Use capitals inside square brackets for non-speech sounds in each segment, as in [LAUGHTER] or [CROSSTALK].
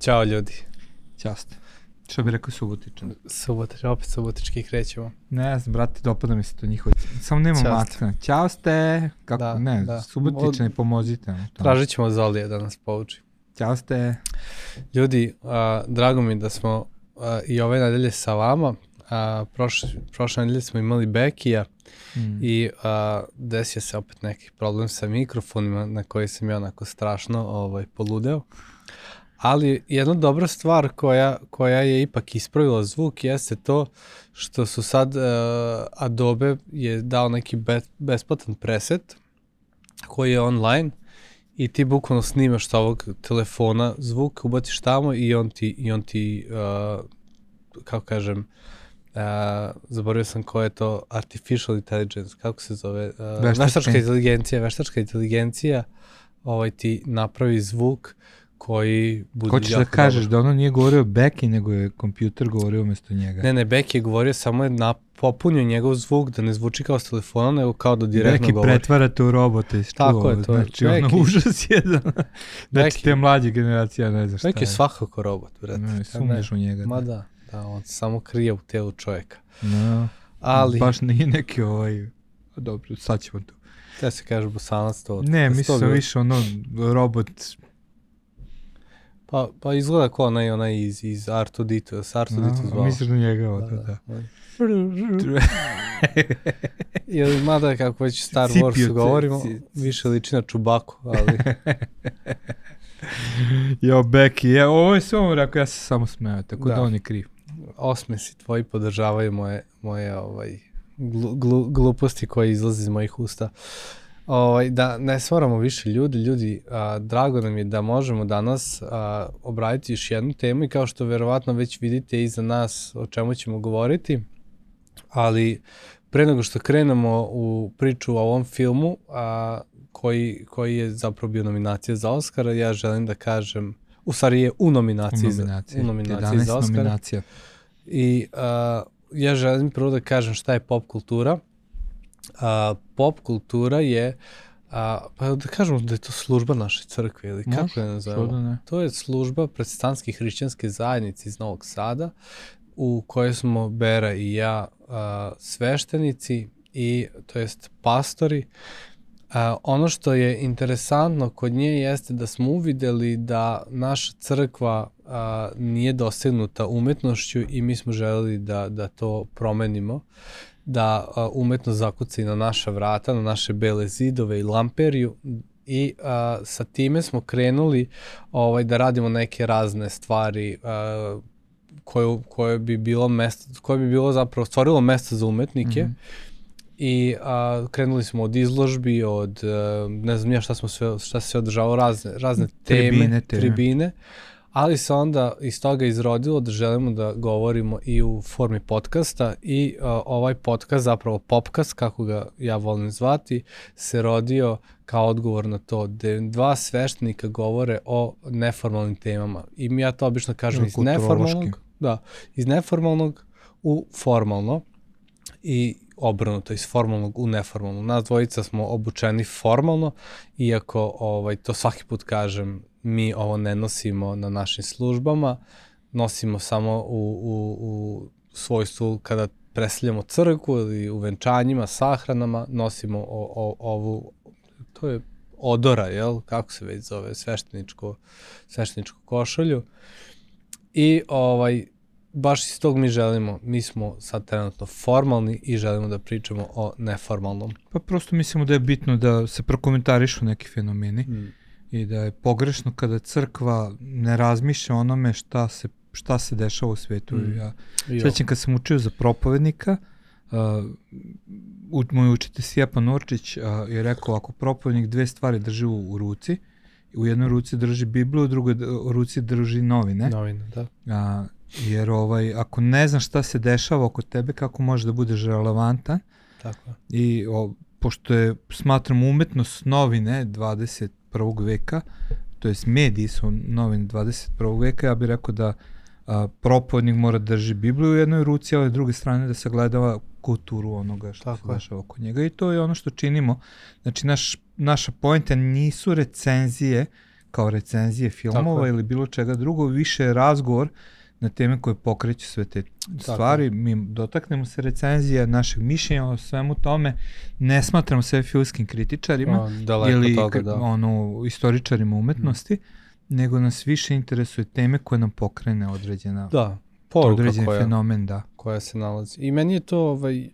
Ćao ljudi. Ćaste. Što bi rekao Subotičan? Subotič, opet Subotički krećemo. Ne znam, brate, dopada mi se to njihovo. Samo nema matka. Ćao ste. Kako, Da, ne, da. Subotičani, pomozite nam. Tražit ćemo Zolija da nas pouči. Ćao ste. Ljudi, a, drago mi da smo a, i ove nedelje sa vama. A, prošle, prošle nedelje smo imali Bekija Mm. i a, desio se opet neki problem sa mikrofonima na koji sam ja onako strašno ovaj, poludeo. Ali jedna dobra stvar koja, koja je ipak ispravila zvuk jeste to što su sad uh, Adobe je dao neki be, besplatan preset koji je online i ti bukvalno snimaš sa ovog telefona zvuk, ubaciš tamo i on ti, i on ti uh, kako kažem, uh, zaboravio sam ko je to artificial intelligence, kako se zove, uh, Veštačka veštačka in- inteligencija, veštačka inteligencija ovaj ti napravi zvuk koji bude Hoćeš da kažeš dobar. da ono nije govorio Beki, nego je kompjuter govorio umesto njega. Ne, ne, Beck je govorio, samo je na, popunio njegov zvuk da ne zvuči kao s telefona, nego kao da direktno Beki govori. pretvarate u robote. Tako je, to je. Znači, ono Beki- užas jedan. Znači, [LAUGHS] Beki- te mlađe generacija ne zna šta Beck je svakako robot, brate. Ne, Ja sumnjaš u njega. Ma da, da, on se samo krije u telu čovjeka. No, Ali, Baš nije neki ovaj... Dobro, sad ćemo to. da se kaže bosanac to. Ne, mislim više ono robot Pa, pa izgleda kao onaj, onaj iz, iz R2D2, s R2D2 A, zvao. Misliš da njega Da, da, da. [LAUGHS] da. Ili mada kako već Star Wars Cipio, govorimo, ci- više liči na Čubaku, ali [LAUGHS] Jo, Becky, je, ovo je sve rekao, ja se samo smeo, tako da, Da. on je kriv. osmesi tvoji podržavaju moje, moje ovaj, glu, glu, gluposti koje izlaze iz mojih usta. Ovaj, da ne stvaramo više ljudi, ljudi, a, drago nam je da možemo danas a, obraditi još jednu temu i kao što verovatno već vidite iza nas o čemu ćemo govoriti, ali pre nego što krenemo u priču o ovom filmu, a, koji, koji je zapravo bio nominacija za Oscara, ja želim da kažem, u stvari je u nominaciji, U nominaciji. za, u nominaciji 11 za Oscara. nominacija. I uh, ja želim prvo da kažem šta je pop kultura. Uh, pop kultura je, uh, pa da kažemo da je to služba naše crkve ili kako Može, je nazovemo? da ne. To je služba protestantske hrišćanske zajednice iz Novog Sada u kojoj smo Bera i ja uh, sveštenici i to jest pastori. Uh, ono što je interesantno kod nje jeste da smo uvideli da naša crkva uh, nije dosegnuta umetnošću i mi smo želeli da, da to promenimo da umetnost zakuca i na naša vrata, na naše bele zidove i lamperiju i uh, sa time smo krenuli ovaj da radimo neke razne stvari uh, koje, koje bi bilo mesto, koje bi bilo zapravo stvorilo mesto za umetnike Mhm. i a, krenuli smo od izložbi, od a, ne znam ja šta smo sve, šta se održavalo, razne, razne teme, Tribine, teme. tribine, ali se onda iz toga izrodilo da želimo da govorimo i u formi podcasta i a, ovaj podcast, zapravo popcast, kako ga ja volim zvati, se rodio kao odgovor na to, gde dva sveštenika govore o neformalnim temama. I mi ja to obično kažem iz neformalnog, da, iz neformalnog u formalno i obrnuto iz formalnog u neformalno. Nas dvojica smo obučeni formalno, iako ovaj, to svaki put kažem, mi ovo ne nosimo na našim službama, nosimo samo u, u, u svojstvu kada predstavljamo crkvu ili u venčanjima, sahranama, nosimo o, o, ovu, to je odora, jel? Kako se već zove? Svešteničko, svešteničko košulju. I ovaj, baš iz tog mi želimo, mi smo sad trenutno formalni i želimo da pričamo o neformalnom. Pa prosto mislimo da je bitno da se prokomentarišu neki fenomeni Mm. I da je pogrešno kada crkva ne razmišlja onome šta se, šta se dešava u svetu. Mm. Ja. Sećam kad sam učio za propovednika, uh, u, moj učitelj Sjepan Orčić uh, je rekao ako propovednik dve stvari drži u, u ruci, u jednoj ruci drži Bibliju, u drugoj ruci drži novine, Novina, da. a, jer ovaj, ako ne znaš šta se dešava oko tebe, kako možeš da budeš relevantan Tako i o, pošto je, smatram, umetnost novine 21. veka, to jest mediji su novine 21. veka, ja bih rekao da a, propovednik mora da drži Bibliju u jednoj ruci, a s druge strane da sagledava kulturu onoga što Tako se dešava oko njega i to je ono što činimo. Znači, naš, naša pojenta nisu recenzije kao recenzije filmova ili bilo čega drugo, više je razgovor na teme koje pokreću sve te stvari. Mi dotaknemo se recenzije našeg mišljenja o svemu tome. Ne smatramo sve filmskim kritičarima o, ili toga, da. ono, istoričarima umetnosti, mm. nego nas više interesuje teme koje nam pokrene određena da poruka određen koja, fenomen, da. koja se nalazi. I meni je to ovaj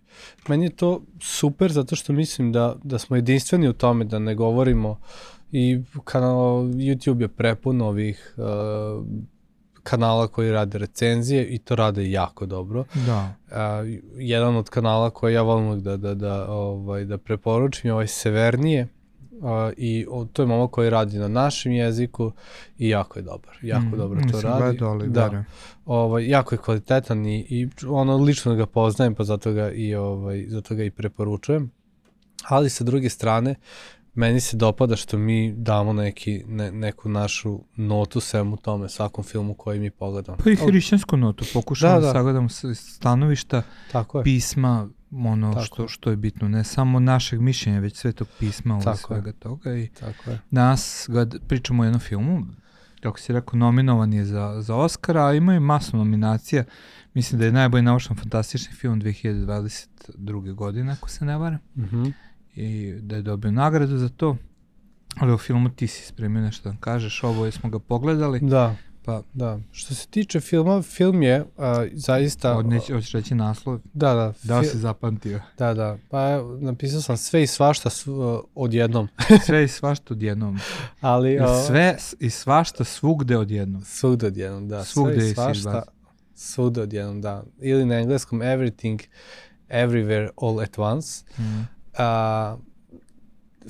meni je to super zato što mislim da da smo jedinstveni u tome da ne govorimo i kanal YouTube je prepun ovih uh, kanala koji rade recenzije i to rade jako dobro. Da. Uh, jedan od kanala koji ja volim da, da, da, ovaj, da preporučim je ovaj Severnije Uh, I o, to je momak koji radi na našem jeziku i jako je dobar. Jako mm, dobro to radi. Gledao, ali da. Ovaj, jako je kvalitetan i, i ono lično ga poznajem, pa zato ga i, ovaj, zato ga i preporučujem. Ali sa druge strane, meni se dopada što mi damo neki, ne, neku našu notu svemu tome, svakom filmu koji mi pogledamo. Pa i hrišćansku notu, pokušamo da, da. da sagledamo stanovišta, Tako je. pisma, ono Tako. što što je bitno, ne samo našeg mišljenja, već svetog pisma i svega je. toga i Tako je. danas ga pričamo o jednom filmu, kako si rekao, nominovan je za, za Oscara, a ima i masu nominacija. Mislim da je najbolji naučno fantastični film 2022. godine, ako se ne varam. Mm -hmm. I da je dobio nagradu za to. Ali u filmu ti si spremio nešto da kažeš, ovo smo ga pogledali. Da. Pa, da. Što se tiče filma, film je uh, zaista... Od neće, hoćeš reći naslov? Da, da. Da si zapamtio? Da, da. Pa napisao sam sve i svašta sv, odjednom. [LAUGHS] sve i svašta odjednom. Ali... I sve i svašta svugde odjednom. Svugde odjednom, da. Svugde sve i svašta svugde odjednom, da. Ili na engleskom everything, everywhere, all at once. Mm. Uh,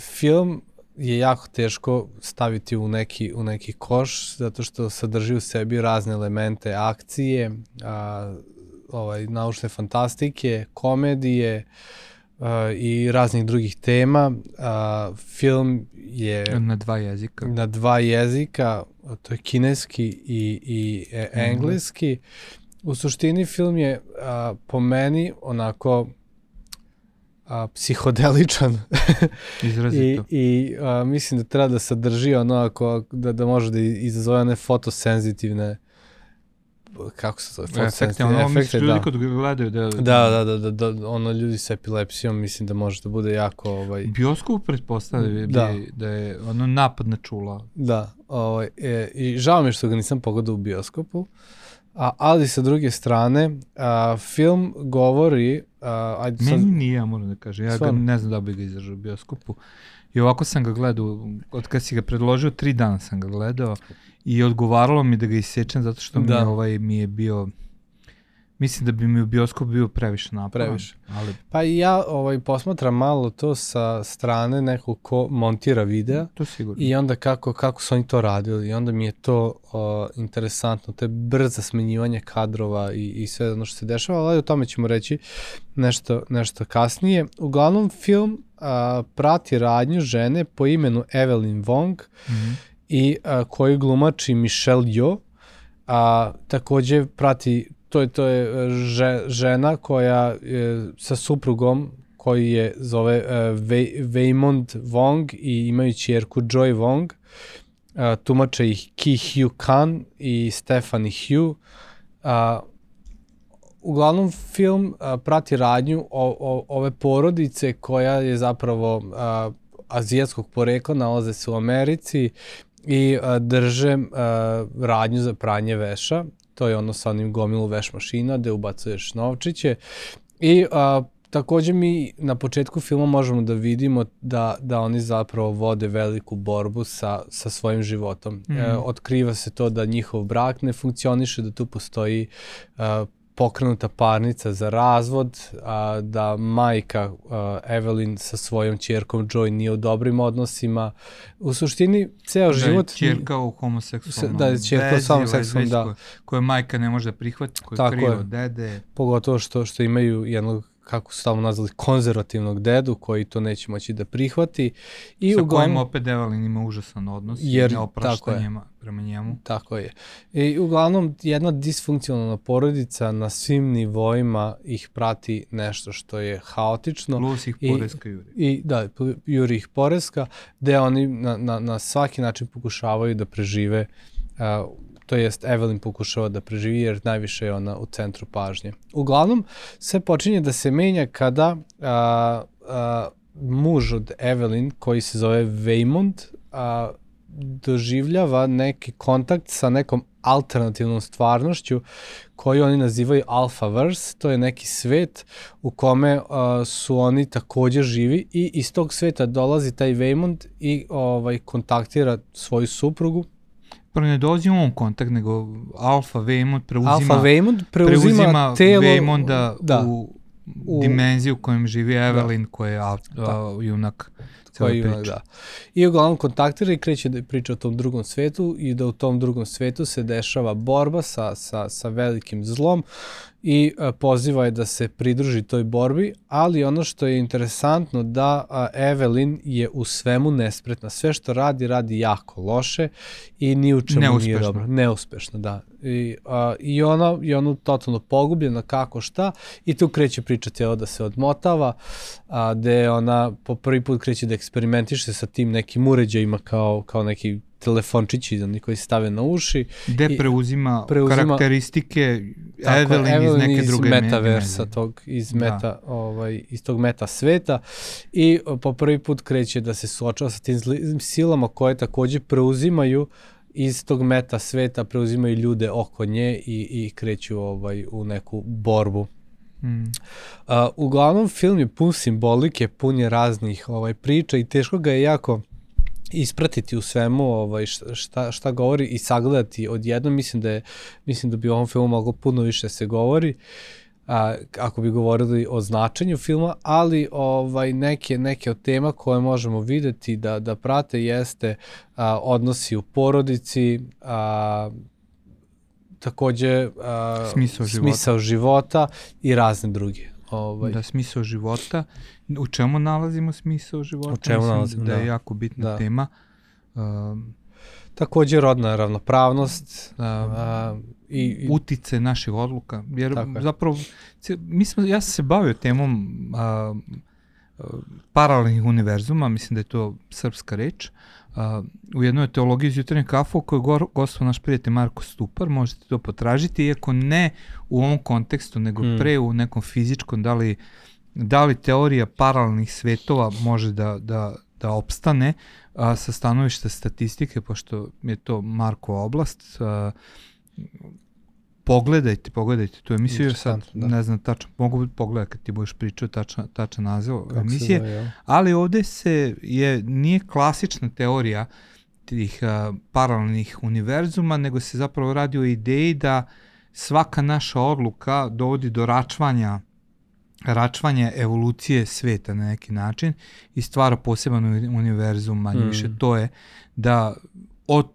film je jako teško staviti u neki, u neki koš, zato što sadrži u sebi razne elemente akcije, a, ovaj, naučne fantastike, komedije a, i raznih drugih tema. A, film je... Na dva jezika. Na dva jezika, to je kineski i, i e, engleski. U suštini film je a, po meni onako a, psihodeličan. [LAUGHS] Izrazito. I, i a, mislim da treba da sadrži ono ako, da, da može da izazove one fotosenzitivne kako se zove, efekte, ono, efekte, ljudi da. kod gledaju da, da, da, da, da, da, ono ljudi sa epilepsijom mislim da može da bude jako ovaj bioskop pretpostavlja da. Bi, da je ono napad na čula. Da, ovaj e, i žao mi je što ga nisam pogledao u bioskopu. A, ali sa druge strane, a, film govori... A, ajde Meni sad... nije, ja moram da kažem. Ja ga ne znam da bi ga izdržao u bioskopu. I ovako sam ga gledao, od kad si ga predložio, tri dana sam ga gledao i odgovaralo mi da ga isečem zato što da. mi, ovaj, mi je bio Mislim da bi mi u bioskopu bio previše naporan. Previše. Ali... Pa i ja ovaj, posmatram malo to sa strane nekog ko montira videa. To sigurno. I onda kako, kako su oni to radili. I onda mi je to o, interesantno. To je brza smenjivanje kadrova i, i sve ono što se dešava. Ali o tome ćemo reći nešto, nešto kasnije. Uglavnom film a, prati radnju žene po imenu Evelyn Wong mm -hmm. i a, koji glumači Michelle Yeoh a takođe prati to je, to je e, že, žena koja je sa suprugom koji je zove uh, Waymond Wong i imaju čerku Joy Wong. Uh, tumače ih Ki Hugh Khan i Stephanie Hugh. Uh, uglavnom film uh, prati radnju o, o, ove porodice koja je zapravo uh, azijatskog porekla, nalaze se u Americi i uh, drže uh, radnju za pranje veša to je ono sa onim gomilu veš mašina gde ubacuješ novčiće i a, takođe mi na početku filma možemo da vidimo da, da oni zapravo vode veliku borbu sa, sa svojim životom. Mm. E, otkriva se to da njihov brak ne funkcioniše, da tu postoji a, pokrenuta parnica za razvod, a, da majka a, Evelyn sa svojom čerkom Joy nije u dobrim odnosima. U suštini, ceo da život... Da je čerka u homoseksualnom Da je čerka u homoseksualnom, da. Koje majka ne može da prihvati, koje je krivo od dede. Pogotovo što, što imaju jednog kako su tamo nazvali, konzervativnog dedu koji to neće moći da prihvati. I Sa uglavnom, kojim opet Evelyn ima užasan odnos jer, i neopraštanje prema njemu. Tako je. I uglavnom jedna disfunkcionalna porodica na svim nivoima ih prati nešto što je haotično. Plus ih poreska juri. I, da, juri ih poreska, gde oni na, na, na svaki način pokušavaju da prežive uh, to jest Evelyn pokušava da preživi jer najviše je ona u centru pažnje. Uglavnom, sve počinje da se menja kada a, a, muž od Evelyn, koji se zove Waymond, a, doživljava neki kontakt sa nekom alternativnom stvarnošću koju oni nazivaju Alphaverse, to je neki svet u kome uh, su oni takođe živi i iz tog sveta dolazi taj Waymond i ovaj kontaktira svoju suprugu Prvo ne dolazi on kontakt, nego Alfa Waymond preuzima, Alfa Waymond preuzima, preuzima telo Waymonda da, u, u dimenziju u kojem živi da. Evelyn, da. koja je a, a, junak cele priče. Da. I uglavnom kontaktira i kreće da priča o tom drugom svetu i da u tom drugom svetu se dešava borba sa, sa, sa velikim zlom i a, poziva je da se pridruži toj borbi, ali ono što je interesantno da Evelyn je u svemu nespretna. Sve što radi, radi jako loše i ni u čemu Neuspešno. nije dobro. Neuspešno, da. I, a, i ona je ono totalno pogubljena kako šta i tu kreće priča cijelo da se odmotava, a, gde ona po prvi put kreće da eksperimentiše sa tim nekim uređajima kao, kao neki telefončići da koji se stave na uši. Gde preuzima, preuzima karakteristike tako, Evelyn, Evelyn iz neke iz druge metaversa medije. tog, iz, da. meta, ovaj, iz tog meta sveta i po prvi put kreće da se suočava sa tim silama koje takođe preuzimaju iz tog meta sveta preuzimaju ljude oko nje i, i kreću ovaj, u neku borbu. Mm. Uh, uglavnom film je pun simbolike, pun je raznih ovaj, priča i teško ga je jako ispratiti u svemu ovaj šta šta govori i sagledati odjednom mislim da je mislim da bi o ovom filmu moglo puno više se govori a, ako bi govorili o značenju filma, ali ovaj neke neke od tema koje možemo videti da da prate jeste a, odnosi u porodici, a, takođe a, smisao, života. smisao života i razne druge. Ovaj. Da, smisao života. U čemu nalazimo smisao života? U čemu Mislim nalazimo, da. Da je jako bitna da. tema. Um, Takođe rodna ravnopravnost. Uh, i, i utice naših odluka. Jer zapravo, mi smo, ja sam se bavio temom a, a, paralelnih univerzuma, mislim da je to srpska reč, a, u jednoj teologiji iz jutarnje kafu koju je gostvo naš prijatelj Marko Stupar, možete to potražiti, iako ne u ovom kontekstu, nego hmm. pre u nekom fizičkom, da li, da li teorija paralelnih svetova može da, da, da opstane a, sa stanovišta statistike, pošto je to Marko oblast, a, pogledajte, pogledajte tu emisiju, sad da. ne znam tačno, mogu pogledati kad ti budeš pričao tačan, tačan naziv Kako emisije, zove, ja. ali ovde se je, nije klasična teorija tih uh, paralelnih univerzuma, nego se zapravo radi o ideji da svaka naša odluka dovodi do račvanja račvanja evolucije sveta na neki način i stvara poseban univerzum, manje mm. više to je da od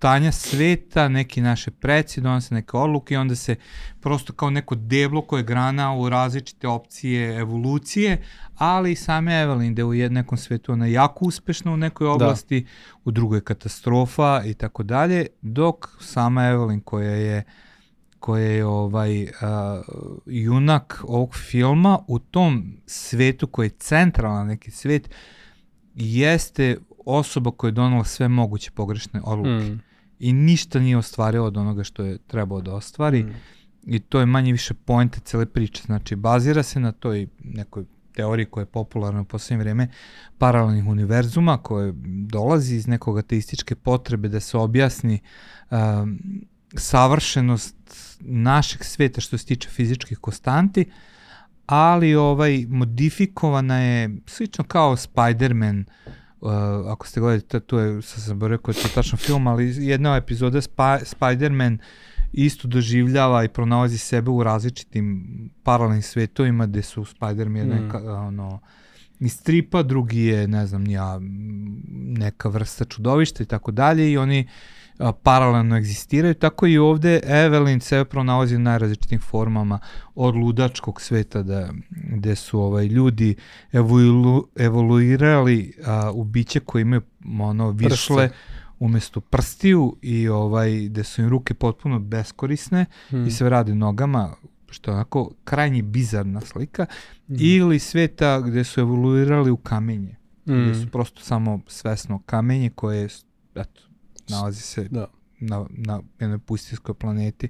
stanja sveta, neki naše preci donose neke odluke i onda se prosto kao neko deblo koje grana u različite opcije evolucije, ali same Evelyn da je u nekom svetu ona jako uspešna u nekoj da. oblasti, da. u drugoj katastrofa i tako dalje, dok sama Evelyn koja je koja je ovaj uh, junak ovog filma u tom svetu koji je centralan neki svet jeste osoba koja je donala sve moguće pogrešne odluke. Mm i ništa nije ostvario od onoga što je trebao da ostvari mm. i to je manje više pojente cele priče, znači bazira se na toj nekoj teoriji koja je popularna u poslednje vreme paralelnih univerzuma koje dolazi iz nekog ateističke potrebe da se objasni um, savršenost našeg sveta što se tiče fizičkih konstanti, ali ovaj modifikovana je slično kao Spider-Man uh, Uh, ako ste gledali, to je, sad sam rekao, to je tačno film, ali jedna epizoda Sp Spider-Man isto doživljava i pronalazi sebe u različitim paralelnim svetovima gde su Spider-Man mm. neka, ono, iz stripa, drugi je, ne znam, ja, neka vrsta čudovišta i tako dalje i oni a, paralelno egzistiraju, tako i ovde Evelyn sebe pronalazi u najrazličitim formama od ludačkog sveta da, gde su ovaj ljudi evolu, evoluirali a, u biće koje imaju ono višle Prste. umesto prstiju i ovaj gde su im ruke potpuno beskorisne Hmm. i sve rade nogama što je onako krajnje bizarna slika Hmm. ili sveta gde su evoluirali u kamenje Hmm. gde su prosto samo svesno kamenje koje eto, nalazi se Da. na, na jednoj pustinskoj planeti.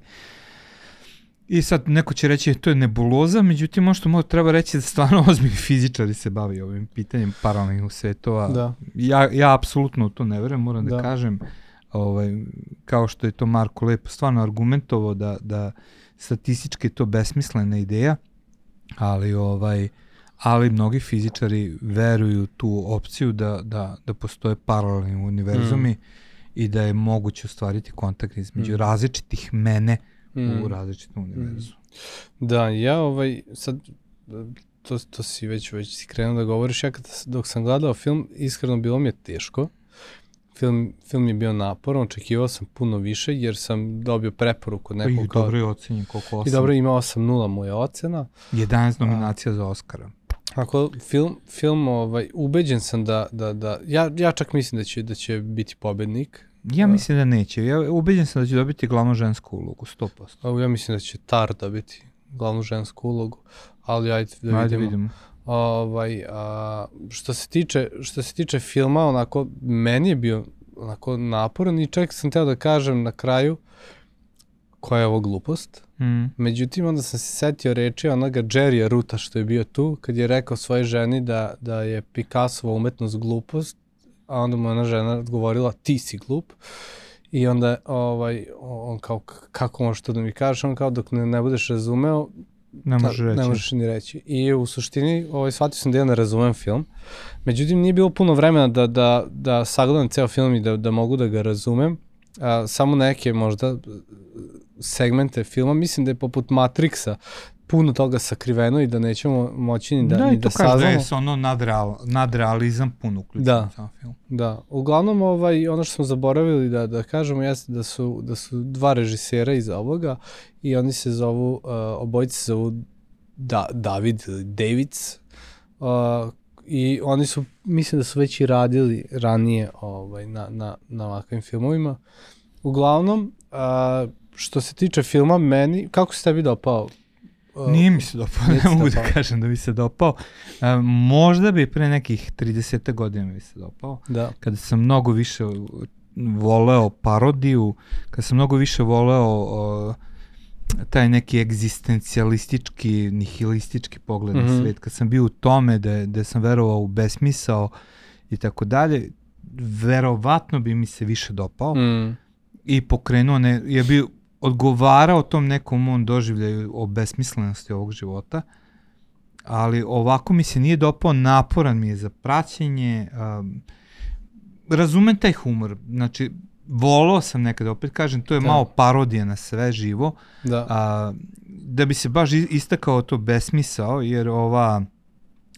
I sad neko će reći to je nebuloza, međutim ono što možda treba reći da stvarno [LAUGHS] ozbiljni fizičari se bavi ovim pitanjem paralelnih svetova. Da. Ja, ja apsolutno to ne verujem, moram da, Da. kažem, ovaj, kao što je to Marko lepo stvarno argumentovao da, da statistički je to besmislena ideja, ali ovaj ali mnogi fizičari veruju tu opciju da, da, da postoje paralelni univerzumi i da je moguće ostvariti kontakt između Mm. različitih mene u Mm. različitom univerzumu. Da, ja ovaj, sad, to, to si već, već si krenuo da govoriš, ja kad, dok sam gledao film, iskreno bilo mi je teško. Film, film je bio naporan, očekivao sam puno više, jer sam dobio preporuku od I nekog kao... dobro je ocenjen koliko 8. I dobro, ima 8-0 moja ocena. 11 nominacija za Oscara. Ako film, film ovaj, ubeđen sam da, da, da ja, ja čak mislim da će, da će biti pobednik. Ja Da. mislim da neće. Ja ubeđen sam da će dobiti glavnu žensku ulogu, 100%. A Ja mislim da će Tar dobiti glavnu žensku ulogu, ali ajde da Ajde vidimo. vidimo. Ovaj, a, što se tiče što se tiče filma, onako meni je bio onako naporan i čak sam teo da kažem na kraju koja je ovo glupost. Mm. Međutim, onda sam se setio reči onoga Jerrya Ruta što je bio tu, kad je rekao svojoj ženi da, da je Picassova umetnost glupost, a onda mu ona žena odgovorila ti si glup. I onda ovaj, on kao, "K- kako možeš to da mi kažeš? On kao, dok ne, ne budeš razumeo, Ne možeš reći. Ne možeš ni reći. I u suštini ovaj, shvatio sam da ja ne razumem film. Međutim, nije bilo puno vremena da, da, da sagledam ceo film i da, da mogu da ga razumem. A, samo neke možda segmente filma. Mislim da je poput Matrixa puno toga sakriveno i da nećemo moći ni da, da, ni i to da kaže da saznamo. je ono nadreal, nadrealizam puno uključen Da. sam film. Da, uglavnom ovaj, ono što smo zaboravili da, da kažemo jeste da su, da su dva režisera iz ovoga i oni se zovu, uh, obojice se zovu da, David ili Davids uh, i oni su, mislim da su već i radili ranije ovaj, na, na, na ovakvim filmovima. Uglavnom, uh, što se tiče filma, meni, kako se tebi dopao? Uh, Nije mi se dopao, [LAUGHS] ne mogu da kažem da mi se dopao. E, možda bi pre nekih 30 godina mi se dopao. Da, Kada sam mnogo više voleo parodiju, kada sam mnogo više voleo o, taj neki egzistencijalistički, nihilistički pogled mm Mhm. na svet, kad sam bio u tome da, da sam verovao u besmisao i tako dalje, verovatno bi mi se više dopao mm, i pokrenuo, ne, je bio odgovarao tom nekom mom doživljaju o besmislenosti ovog života, ali ovako mi se nije dopao, naporan mi je za praćenje, um, razumem taj humor, znači volao sam nekada, opet kažem, to je Da. malo parodija na sve živo, da, a, da bi se baš istakao to besmisao, jer ova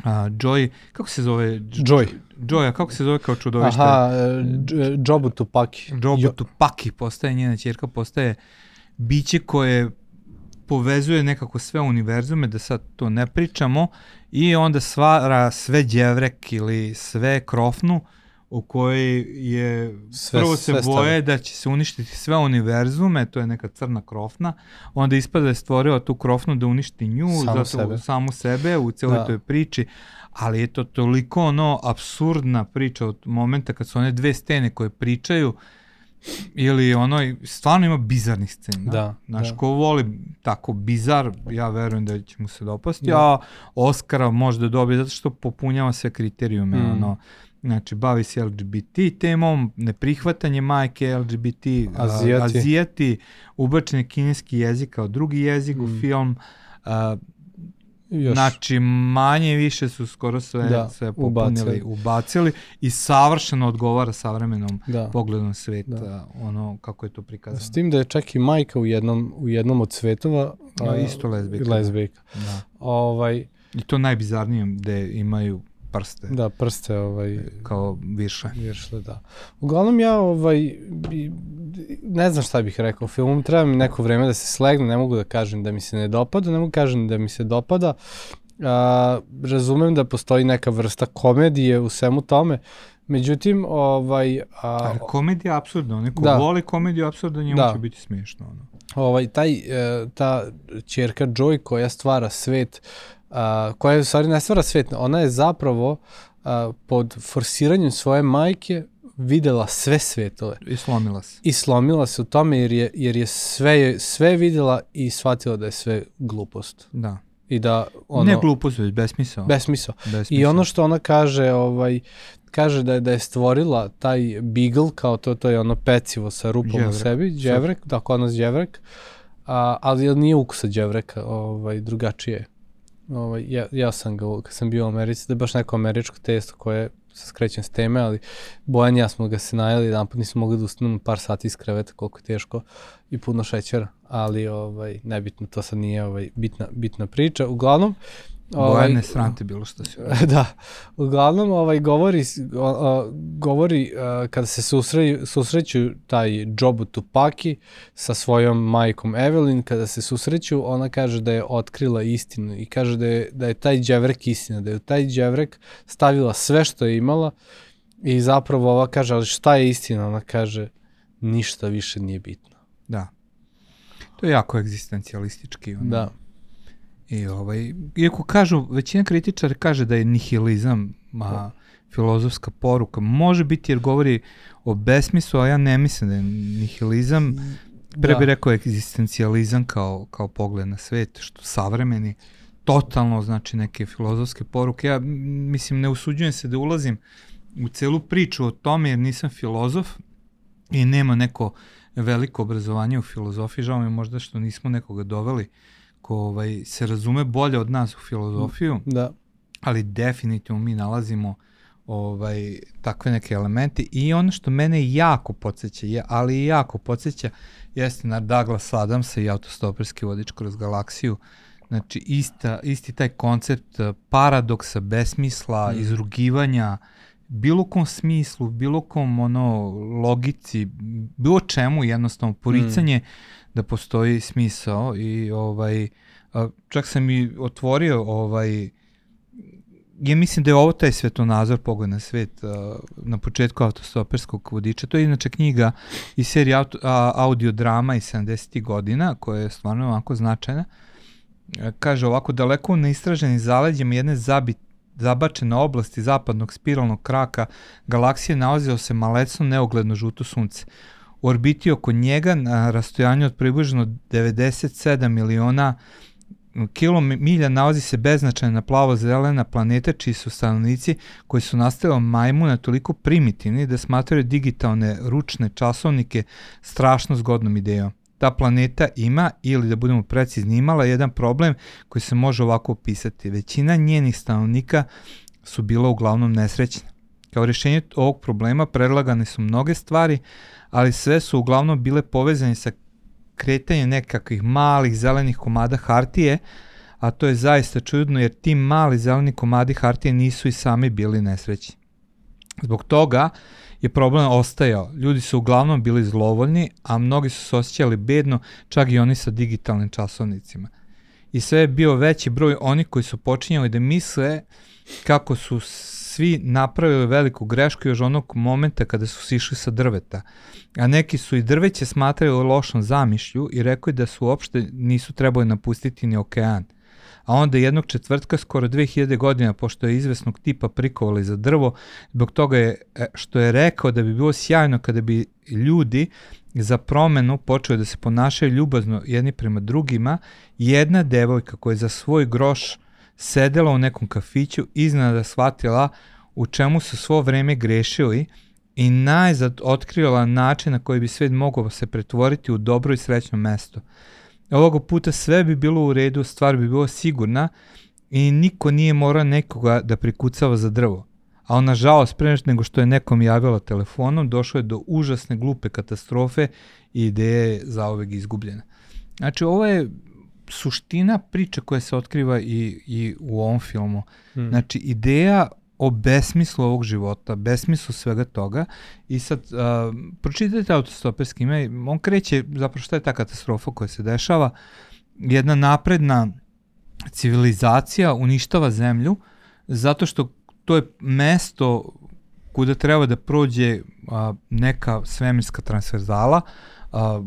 a, Joy, kako se zove? Joy. Joy, kako se zove kao čudovište? Aha, e, Jobu Tupaki. Jobu Tupaki postaje, njena čerka postaje biće koje povezuje nekako sve univerzume, da sad to ne pričamo, i onda stvara sve đevrek ili sve krofnu u kojoj je Sve- prvo se sve boje da će se uništiti sve univerzume, to je neka crna krofna, onda ispada da je stvorio tu krofnu da uništi nju, Samu zato, sebe. samu sebe u celoj Da. toj priči, ali je to toliko ono absurdna priča od momenta kad su one dve stene koje pričaju ili ono, stvarno ima bizarnih scena. Da, Znaš, da. ko voli tako bizar, ja verujem da će mu se dopasti, Da. a Oscara može da dobije zato što popunjava sve kriterijume, Mm. ono, Znači, bavi se LGBT temom, neprihvatanje majke LGBT, a, Azijati. azijati ubačen je kineski jezik kao drugi jezik u Mm. film, a, Još. Znači, manje više su skoro sve, Da, sve popunili, ubacili. ubacili. i savršeno odgovara savremenom da. pogledom sveta, Da. ono kako je to prikazano. S tim da je čak i majka u jednom, u jednom od cvetova Da, a, isto lezbijka. lezbijka. Da. Ovaj, I to najbizarnije gde imaju prste. Da, prste ovaj, Kao virše. viršle, da. Uglavnom ja ovaj, ne znam šta bih rekao filmu, treba mi neko vreme da se slegne, ne mogu da kažem da mi se ne dopada, ne mogu da kažem da mi se dopada. A, razumem da postoji neka vrsta komedije u svemu tome, međutim, ovaj, a, Ali komedija apsurdna, neko Da. voli komediju apsurdno, njemu Da. će biti smiješno. Ono. ovaj, taj, e, ta čerka Joy koja stvara svet, a, koja u stvari ne stvara svet, ona je zapravo a, pod forsiranjem svoje majke videla sve svetove I slomila se. i slomila se u tome jer je, jer je sve, sve videla i shvatila da je sve glupost. Da. I da ono, ne glupost, već besmisao. besmisao. besmisao. I ono što ona kaže, ovaj, kaže da je, da je stvorila taj beagle, kao to, to je ono pecivo sa rupom u Đevrek. sebi, đevrek, da, kod nas đevrek, a, ali nije ukusa đevreka, ovaj, drugačije je. Ovaj, ja, ja sam ga, kad sam bio u Americi, da je baš neko američko testo koje se skrećem s teme, ali Bojan ja smo ga se najeli, jedan put nismo mogli da ustanemo par sati iz kreveta, koliko je teško i puno šećera, ali ovaj, nebitno, to sad nije ovaj, bitna, bitna priča. Uglavnom, Bojan ne srante bilo što si. [LAUGHS] da, uglavnom ovaj govori o, govori uh, kada se susreću, susreću taj Jobu Tupaki sa svojom majkom Evelyn, kada se susreću, ona kaže da je otkrila istinu i kaže da je, da je taj đevrek istina, da je taj đevrek stavila sve što je imala i zapravo ova kaže, ali šta je istina? Ona kaže, ništa više nije bitno. Da. To je jako egzistencijalistički. Ono. Da. I ovaj, iako kažu, većina kritičara kaže da je nihilizam a, filozofska poruka, može biti jer govori o besmislu, a ja ne mislim da je nihilizam, pre Da. bih rekao egzistencijalizam kao, kao pogled na svet, što savremeni, totalno znači neke filozofske poruke. Ja mislim, ne usuđujem se da ulazim u celu priču o tome jer nisam filozof i nema neko veliko obrazovanje u filozofiji, žao mi možda što nismo nekoga doveli ko ovaj, se razume bolje od nas u filozofiju, Da. ali definitivno mi nalazimo ovaj takve neke elemente i ono što mene jako podsjeća, je, ali i jako podsjeća jeste na Douglas Adamsa i autostoperski vodič kroz galaksiju. Znači ista, isti taj koncept eh, paradoksa, besmisla, Mm. izrugivanja, bilo kom smislu, bilo kom ono logici, bilo čemu jednostavno poricanje da postoji smisao i ovaj čak sam i otvorio ovaj ja mislim da je ovo taj svetonazor pogled na svet na početku autostoperskog vodiča. To je inače knjiga iz serije auto, a, audio drama iz 70. godina koja je stvarno ovako značajna. E, Kaže ovako, daleko u neistraženim zaleđima jedne zabit, zabačene oblasti zapadnog spiralnog kraka galaksije nalazio se malecno neogledno žuto sunce. Orbiti oko njega na rastojanju od približno 97 miliona kilomilja nalazi se beznačajna plavo-zelena planeta čiji su stanovnici koji su nastali majmuna toliko primitivni da smatraju digitalne ručne časovnike strašno zgodnom idejom. Ta planeta ima, ili da budemo precizni, imala jedan problem koji se može ovako opisati. Većina njenih stanovnika su bila uglavnom nesrećna. Kao rješenje ovog problema predlagane su mnoge stvari, ali sve su uglavnom bile povezane sa kretanjem nekakvih malih zelenih komada hartije, a to je zaista čudno jer ti mali zeleni komadi hartije nisu i sami bili nesrećni. Zbog toga je problem ostajao. Ljudi su uglavnom bili zlovoljni, a mnogi su se osjećali bedno, čak i oni sa digitalnim časovnicima. I sve je bio veći broj onih koji su počinjali da misle kako su svi napravili veliku grešku još onog momenta kada su sišli sa drveta. A neki su i drveće smatrali lošom zamišlju i rekli da su uopšte nisu trebali napustiti ni okean. A onda jednog četvrtka, skoro 2000 godina, pošto je izvesnog tipa prikovali za drvo, zbog toga je, e, što je rekao da bi bilo sjajno kada bi ljudi za promenu počeli da se ponašaju ljubazno jedni prema drugima, jedna devojka koja je za svoj groš sedela u nekom kafiću, iznada shvatila u čemu su svo vreme grešili i najzad otkrila način na koji bi svet mogao se pretvoriti u dobro i srećno mesto. Ovog puta sve bi bilo u redu, stvar bi bila sigurna i niko nije morao nekoga da prikucava za drvo. A on, nažalost, pre nego što je nekom javila telefonom, došlo je do užasne glupe katastrofe i ideja je zaovek izgubljena. Znači, ovo je suština priče koja se otkriva i, i u ovom filmu. Hmm. Znači, ideja o besmislu ovog života, besmislu svega toga i sad uh, pročitajte autostoperski ime, on kreće, zapravo šta je ta katastrofa koja se dešava, jedna napredna civilizacija uništava zemlju zato što to je mesto kuda treba da prođe a, neka svemirska transverzala a,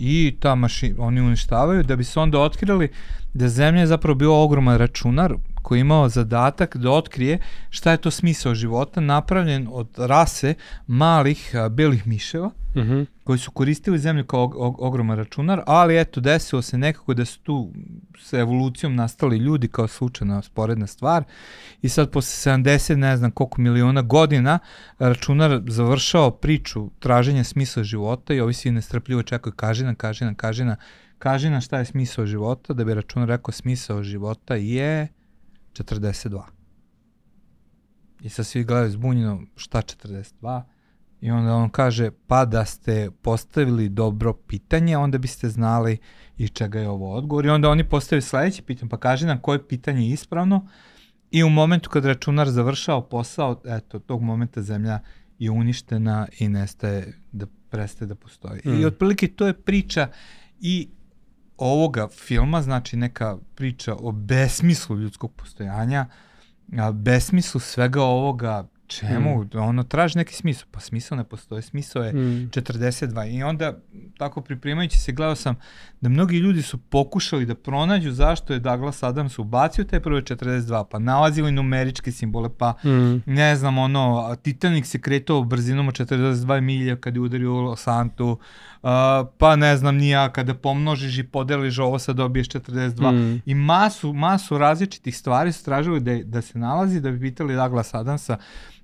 i ta mašina, oni uništavaju da bi se onda otkrili da zemlja je zapravo bio ogroman računar koji je imao zadatak da otkrije šta je to smisao života napravljen od rase malih a, belih miševa Uh -huh. koji su koristili zemlju kao og og ogroman računar, ali eto desilo se nekako da su tu sa evolucijom nastali ljudi kao slučajna sporedna stvar i sad posle 70 ne znam koliko miliona godina računar završao priču traženja smisla života i ovi svi nestrpljivo čekaju kaži nam, kaži nam, kaži nam, šta je smisao života, da bi računar rekao smisao života je 42. I sad svi gledaju zbunjeno šta 42, I onda on kaže, pa da ste postavili dobro pitanje, onda biste znali iz čega je ovo odgovor. I onda oni postavili sledeće pitanje, pa kaže nam koje pitanje je ispravno. I u momentu kad računar završao posao, eto, tog momenta zemlja je uništena i nestaje da prestaje da postoji. Mm. I otprilike to je priča i ovoga filma, znači neka priča o besmislu ljudskog postojanja, a besmislu svega ovoga čemu, mm. ono traži neki smisao, pa smisao ne postoje, smisao je mm. 42 i onda tako pripremajući se gledao sam da mnogi ljudi su pokušali da pronađu zašto je Douglas Adams ubacio te prve 42, pa nalazili numeričke simbole, pa mm. ne znam, ono, Titanic se kretao brzinom od 42 milija kad je udario Santu, uh, pa ne znam nija, kada pomnožiš i podeliš ovo sad dobiješ 42 mm. i masu, masu različitih stvari su tražili da, da se nalazi da bi pitali Douglas Adamsa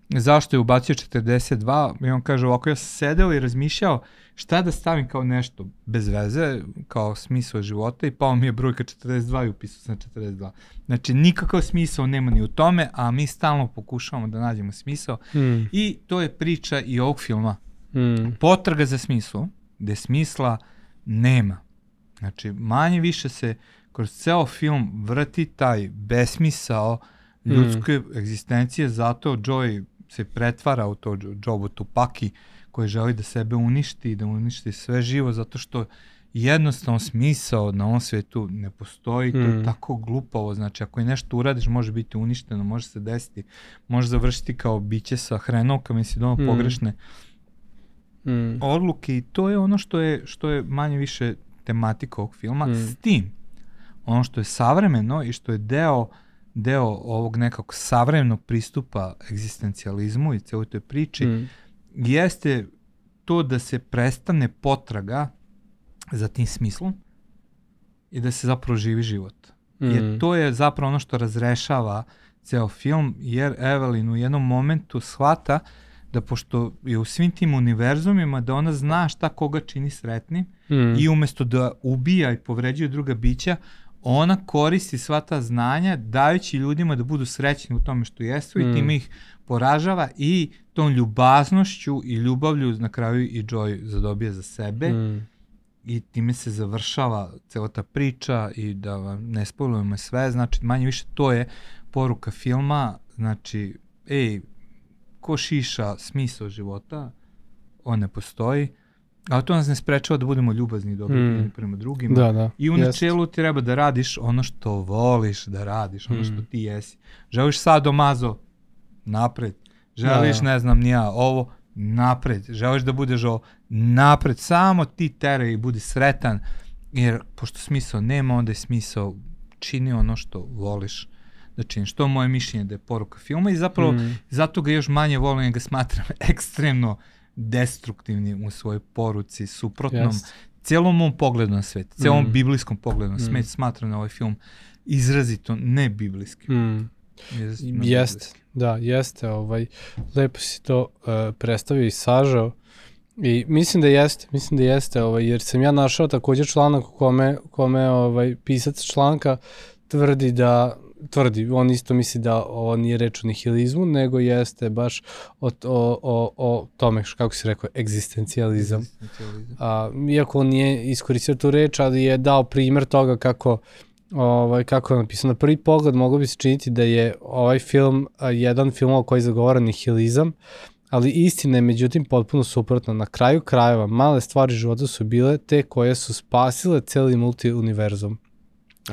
zašto je ubacio 42 i on kaže ovako ja sam sedeo i razmišljao šta da stavim kao nešto bez veze, kao smisao života i pao mi je brojka 42 i upisao sam 42. Znači nikakav smisao nema ni u tome, a mi stalno pokušavamo da nađemo smisao mm. i to je priča i ovog filma. Mm. Potraga za smislo, gde smisla nema. Znači manje više se kroz ceo film vrti taj besmisao ljudske mm. egzistencije, zato Joy se pretvara u to Jobu Tupaki koji želi da sebe uništi i da uništi sve živo zato što jednostavno smisao na ovom svetu ne postoji, to je mm. tako glupavo, znači ako je nešto uradiš može biti uništeno, može se desiti, može završiti kao biće sa hrenovkama i si dono mm. pogrešne mm. odluke i to je ono što je, što je manje više tematika ovog filma, mm. s tim ono što je savremeno i što je deo uh, deo ovog nekog savremenog pristupa egzistencijalizmu i celoj toj priči mm. jeste to da se prestane potraga za tim smislom i da se zapravo živi život. Mm. Jer to je zapravo ono što razrešava ceo film, jer Evelyn u jednom momentu shvata da pošto je u svim tim univerzumima da ona zna šta koga čini sretnim mm. i umesto da ubija i povređuje druga bića, ona koristi sva ta znanja dajući ljudima da budu srećni u tome što jesu mm. i time ih poražava i tom ljubaznošću i ljubavlju na kraju i Joy zadobija za sebe mm. i time se završava cela ta priča i da vam ne spojlujemo sve, znači manje više to je poruka filma, znači ej, ko šiša smisao života, on ne postoji, Ali to nas ne sprečava da budemo ljubazni i dobri mm. prema drugima. Da, da. I u načelu ti treba da radiš ono što voliš da radiš, ono mm. što ti jesi. Želiš sado mazo, napred. Želiš, da, da. ne znam, nija, ovo, napred. Želiš da budeš ovo, napred. Samo ti tere i budi sretan, jer pošto smisao nema, onda je smisao čini ono što voliš da činiš. To je moje mišljenje da je poruka filma i zapravo mm. zato ga još manje volim, ga smatram [LAUGHS] ekstremno uh, destruktivni u svojoj poruci, suprotnom yes. celom mom pogledu na svet, celom mm. biblijskom pogledu na svet, mm. smatram na ovaj film izrazito ne biblijski. Mm. Jeste, da, jeste, ovaj, lepo si to uh, predstavio i sažao i mislim da jeste, mislim da jeste, ovaj, jer sam ja našao takođe članak u kome, kome ovaj, pisac članka tvrdi da tvrdi, on isto misli da ovo nije reč o nihilizmu, nego jeste baš o, o, o, o tome, kako si rekao, egzistencijalizam. A, iako on nije iskoristio tu reč, ali je dao primer toga kako ovaj, kako je napisano, na prvi pogled moglo bi se činiti da je ovaj film a, jedan film koji zagovara nihilizam, ali istina je međutim potpuno suprotna. Na kraju krajeva male stvari života su bile te koje su spasile celi multiuniverzum.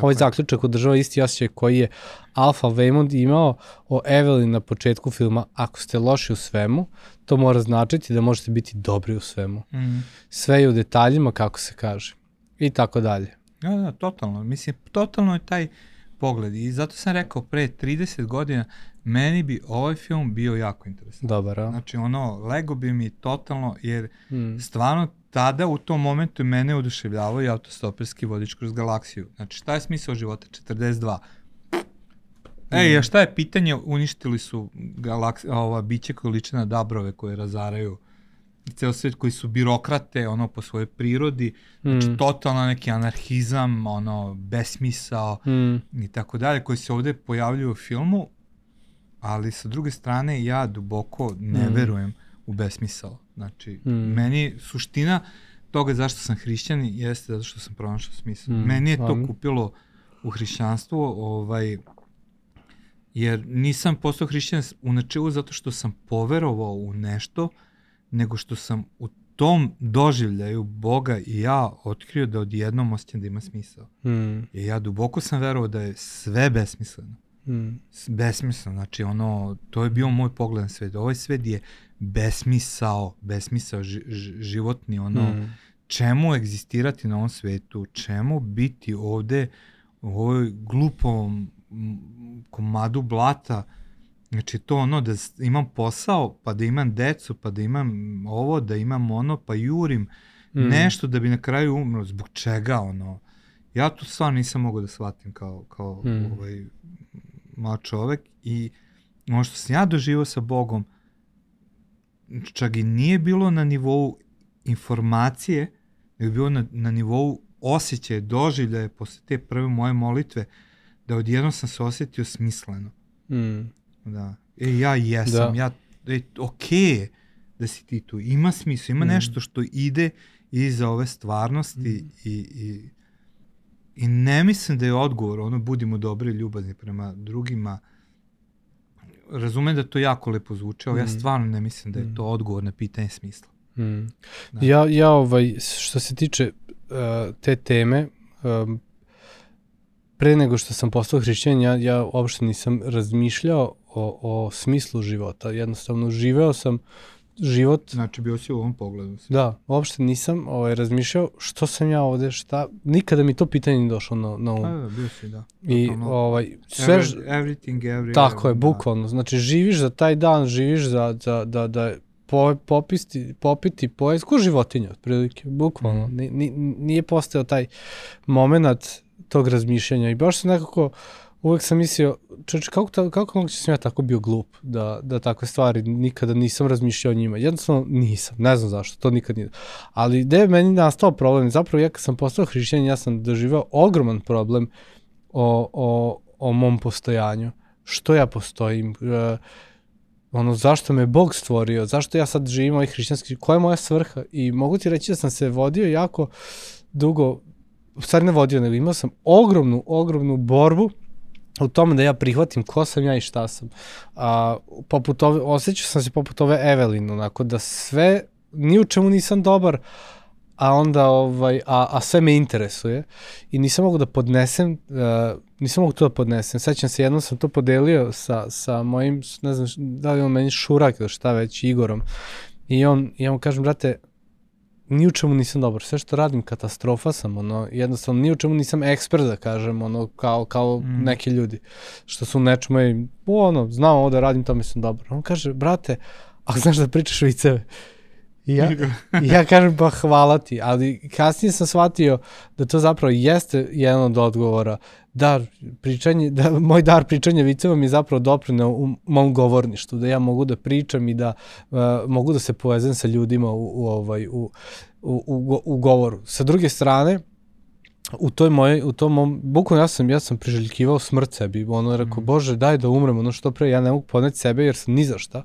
Ovaj zaključak održava isti osjećaj koji je Alpha Waymond imao o Evelyn na početku filma. Ako ste loši u svemu, to mora značiti da možete biti dobri u svemu. Mm. Sve je u detaljima, kako se kaže. I tako dalje. Da, da, totalno. Mislim, totalno je taj pogled. I zato sam rekao, pre 30 godina, meni bi ovaj film bio jako interesantan. Dobar, a? Znači, ono, Lego bi mi totalno, jer Mm. stvarno tada u tom momentu mene oduševljavao i autostoperski vodič kroz galaksiju. Znači, šta je smisao života? 42. Ej, a šta je pitanje? Uništili su galaks, ova biće koje liče na dabrove koje razaraju ceo svet koji su birokrate, ono, po svojoj prirodi, znači, Mm. totalno neki anarhizam, ono, besmisao Mm. i tako dalje, koji se ovde pojavljuju u filmu, ali sa druge strane ja duboko ne Mm. verujem u besmisao. Znači, Mm. meni suština toga zašto sam hrišćan jeste zato što sam pronašao smisao. Mm, Meni je to kupilo u hrišćanstvo, ovaj, jer nisam postao hrišćan u načelu zato što sam poverovao u nešto, nego što sam u tom doživljaju Boga i ja otkrio da odjednom osjećam da ima smisao. Mm. I ja duboko sam verovao da je sve besmisleno. Mm. Besmisleno, znači ono, to je bio moj pogled na svet. Ovaj svet je besmisao, besmisao ži, ži, životni, ono, Mm. čemu egzistirati na ovom svetu, čemu biti ovde u ovoj glupom komadu blata, znači to ono da imam posao, pa da imam decu, pa da imam ovo, da imam ono, pa jurim Mm. nešto da bi na kraju umro, zbog čega ono, ja to stvarno nisam mogao da shvatim kao, kao Mm. ovaj mlad čovek i ono što sam ja doživao sa Bogom, čak i nije bilo na nivou informacije, nego bilo na, na nivou osjećaja, doživljaja posle te prve moje molitve, da odjednom sam se osjetio smisleno. Mm. Da. E, ja jesam, Da. ja, e, okej je da si ti tu. Ima smisla, ima Mm. nešto što ide iza ove stvarnosti i, i, i ne mislim da je odgovor, ono, budimo dobri i ljubazni prema drugima. Razumem da to jako lepo zvuče, ali ja Mm. stvarno ne mislim da je Mm. to odgovor na pitanje smisla. Mm. Da. Ja, ja ovaj, što se tiče uh, te teme, um, pre nego što sam postao hrišćan, ja, ja uopšte nisam razmišljao o, o smislu života. Jednostavno, živeo sam život, Znači, bio si u ovom pogledu. da, uopšte nisam ovaj, razmišljao što sam ja ovde, šta, nikada mi to pitanje nije došlo na, na um. Da, da, bio si, da. I Totalno. ovaj, sve, Every, everything, every... Tako je, da. bukvalno. Znači, živiš za taj dan, živiš za, za da, da po, popisti, popiti, pojesti, ko životinja, otprilike, bukvalno. Mhm. Ni, ni, nije postao taj moment tog razmišljanja i baš sam nekako, uvek sam mislio, čoče, kako, ta, kako moguće sam ja tako bio glup, da, da takve stvari nikada nisam razmišljao o njima. Jednostavno nisam, ne znam zašto, to nikad nije. Ali gde je meni nastao problem? Zapravo ja kad sam postao hrišćan, ja sam doživao ogroman problem o, o, o mom postojanju. Što ja postojim? E, ono, zašto me Bog stvorio? Zašto ja sad živim ovaj hrišćanski? Koja je moja svrha? I mogu ti reći da sam se vodio jako dugo, u stvari ne vodio, nego imao sam ogromnu, ogromnu borbu u tome da ja prihvatim ko sam ja i šta sam. A, poput ove, osjećao sam se poput ove Evelyn, onako da sve, ni u čemu nisam dobar, a onda ovaj a, a sve me interesuje i nisam mogu da podnesem uh, nisam mogu to da podnesem sećam se jednom sam to podelio sa sa mojim ne znam da li on meni šurak ili šta već Igorom i on ja mu kažem brate ni u čemu nisam dobar sve što radim katastrofa sam ono jednostavno ni u čemu nisam ekspert da kažem ono kao kao Mm. neki ljudi što su nečemu i ono znam ovo da radim tome sam dobar on kaže brate ako znaš da pričaš viceve I ja, I ja kažem pa hvala ti, ali kasnije sam shvatio da to zapravo jeste jedan od odgovora. Dar pričanje, da [LAUGHS] moj dar pričanja viceva mi je zapravo doprineo u mom govorništu, da ja mogu da pričam i da uh, mogu da se povezam sa ljudima u, u, ovaj, u, u, u, u govoru. Sa druge strane, u toj mojoj, u tom mom, bukvalno ja sam, ja sam priželjkivao smrt sebi, ono je rekao, Mhm. bože, daj da umrem, ono što pre, ja ne mogu podneti sebe jer sam ni za šta.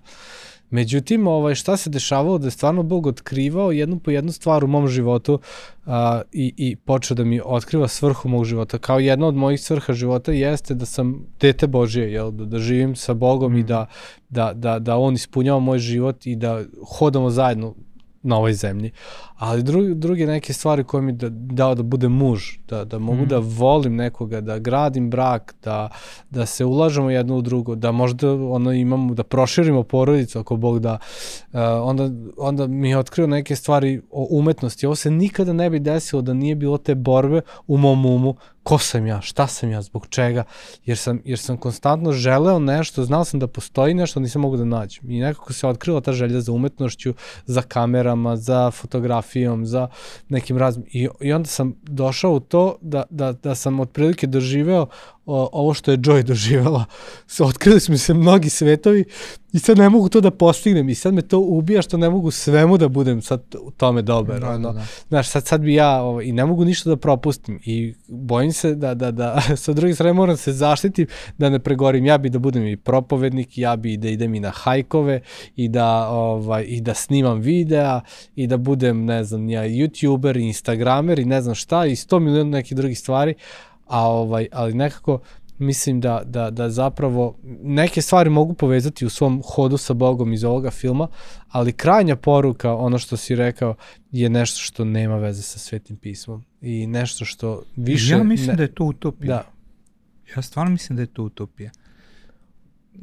Međutim, ovaj, šta se dešavalo da je stvarno Bog otkrivao jednu po jednu stvar u mom životu a, i, i počeo da mi otkriva svrhu mog života. Kao jedna od mojih svrha života jeste da sam dete Božije, jel? Da, da živim sa Bogom mm. i da, da, da, da On ispunjava moj život i da hodamo zajedno na ovoj zemlji. Ali drugi, druge neke stvari koje mi da, dao da budem muž, da, da mogu mm. da volim nekoga, da gradim brak, da, da se ulažemo jedno u drugo, da možda ono imamo, da proširimo porodicu ako Bog da, uh, onda, onda mi je otkrio neke stvari o umetnosti. Ovo se nikada ne bi desilo da nije bilo te borbe u mom umu ko sam ja, šta sam ja, zbog čega, jer sam, jer sam konstantno želeo nešto, znao sam da postoji nešto, nisam mogu da nađem. I nekako se otkrila ta želja za umetnošću, za kamerama, za fotografijom, za nekim raznim. I, I onda sam došao u to da, da, da sam otprilike doživeo o, ovo što je Joy doživela. Otkrili smo se mnogi svetovi i sad ne mogu to da postignem i sad me to ubija što ne mogu svemu da budem sad u tome dobar. Da, ono. da, da. Znaš, sad, sad bi ja ovo, i ne mogu ništa da propustim i bojim se da, da, da [LAUGHS] sa druge strane moram se zaštitim da ne pregorim. Ja bi da budem i propovednik, ja bi da idem i na hajkove i da, ovaj, i da snimam videa i da budem, ne znam, ja youtuber, instagramer i ne znam šta i sto miliona nekih drugih stvari, a ovaj, ali nekako mislim da, da, da zapravo neke stvari mogu povezati u svom hodu sa Bogom iz ovoga filma, ali krajnja poruka, ono što si rekao, je nešto što nema veze sa Svetim pismom i nešto što više... Ja mislim ne... da je to utopija. Da. Ja stvarno mislim da je to utopija.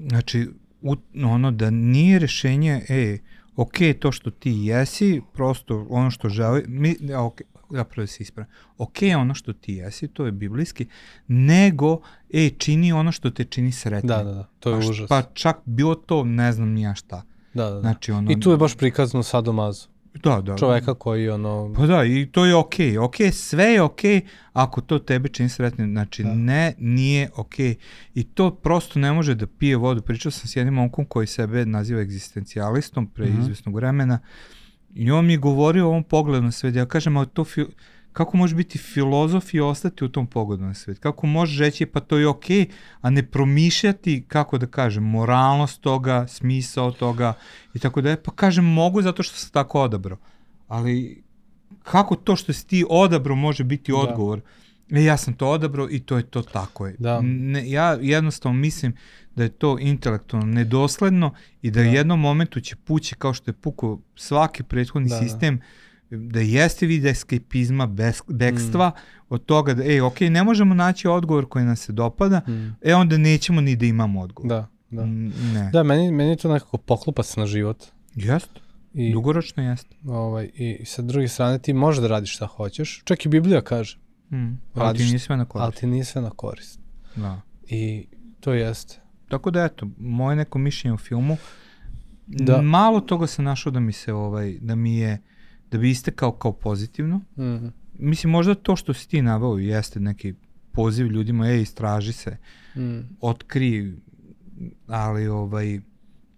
Znači, u, ono da nije rešenje, ej, ok, to što ti jesi, prosto ono što želi, mi, ok, zapravo da se ok, ono što ti jesi, to je biblijski, nego, e, čini ono što te čini sretnim. Da, da, da, to je pa, užas. Pa čak bilo to, ne znam nija šta. Da, da, da. Znači, ono, I tu je baš prikazano sadomazo. Da, da. Čoveka koji ono... Pa da, i to je okej. Okay. Okej, okay, sve je okej okay, ako to tebe čini sretnim. Znači, da. ne, nije okej. Okay. I to prosto ne može da pije vodu. Pričao sam s jednim momkom koji sebe naziva egzistencijalistom pre mm -hmm. izvesnog vremena. I on mi je govorio o ovom pogledu na svet. Ja kažem, ali to fi, kako može biti filozof i ostati u tom pogledu na svet? Kako može reći, pa to je okej, okay, a ne promišljati, kako da kažem, moralnost toga, smisao toga i tako da je. Pa kažem, mogu zato što sam tako odabrao. Ali kako to što si ti odabrao može biti da. odgovor? Da. E, ja sam to odabrao i to je to tako je. Da. Ne, ja jednostavno mislim da je to intelektualno nedosledno i da, da. u jednom momentu će pući kao što je pukao svaki prethodni da, da. sistem da. da jeste vid eskapizma, bekstva mm. od toga da, ej, ok, ne možemo naći odgovor koji nam se dopada, mm. e onda nećemo ni da imamo odgovor. Da, da. Ne. Da, meni, meni to nekako poklupa se na život. Jeste. I, Dugoročno jeste. Ovaj, i, sa druge strane ti možeš da radiš šta hoćeš. Čak i Biblija kaže. Mm. Ali ti nije sve na korist. Ali ti nije sve na korist. Da. I to jeste. Tako da eto, moje neko mišljenje o filmu, da. malo toga sam našao da mi se ovaj, da mi je, da bi istekao kao pozitivno. Mm -hmm. Mislim, možda to što si ti navao jeste neki poziv ljudima, ej, istraži se, mm. otkri, ali ovaj,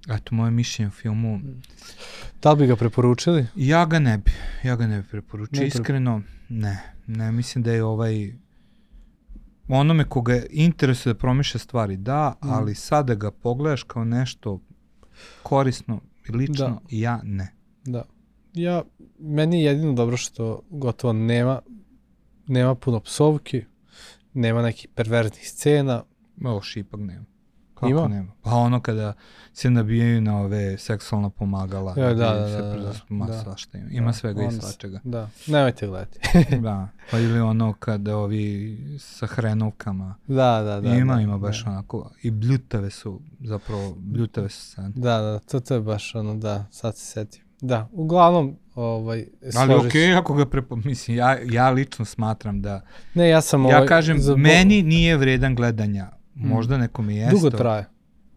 eto, moje mišljenje o filmu... Mm. Da li bi ga preporučili? Ja ga ne bi, ja ga ne bi preporučio, ne iskreno, ne, ne, mislim da je ovaj, onome koga interesuje da promišlja stvari, da, mm. ali sada ga pogledaš kao nešto korisno i lično, da. ja ne. Da. Ja, meni je jedino dobro što gotovo nema, nema puno psovki, nema nekih perverznih scena. Ovo ipak nema. Kako Ima? nema? Pa ono kada se nabijaju na ove seksualna pomagala. Ja, da, da, da, da, da, ma da. svašta ima. Ima da, svega i svačega. Da, nemojte gledati. [LAUGHS] [LAUGHS] da, pa ili ono kada ovi sa hrenovkama. Da, da, da. Ima, da, ima baš da. onako, i bljutave su, zapravo, bljutave su scene. Da, da, to, to je baš ono, da, sad se setim. Da, uglavnom, ovaj, Ali okej, okay, ako ga prepo... Mislim, ja, ja lično smatram da... Ne, ja sam... Ja ovaj, kažem, za... meni nije vredan gledanja Možda nekome jeste. Dugo traje.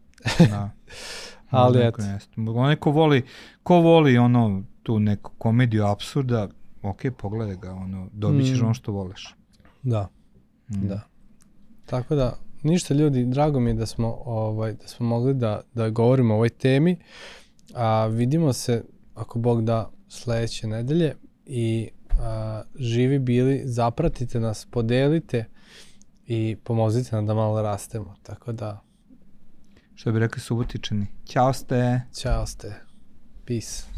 [LAUGHS] da. [LAUGHS] Ali eto. Onaj ko voli, ko voli ono, tu neku komediju absurda, ok, pogledaj ga, ono, dobit ćeš mm. ono što voleš. Da, mm. da. Tako da, ništa ljudi, drago mi je da smo, ovaj, da smo mogli da, da govorimo o ovoj temi, a vidimo se, ako Bog da, sledeće nedelje i a, živi bili, zapratite nas, podelite, i pomozite nam da malo rastemo. Tako da... Što bi rekli subotičani. Ćao ste! Ćao ste. Peace.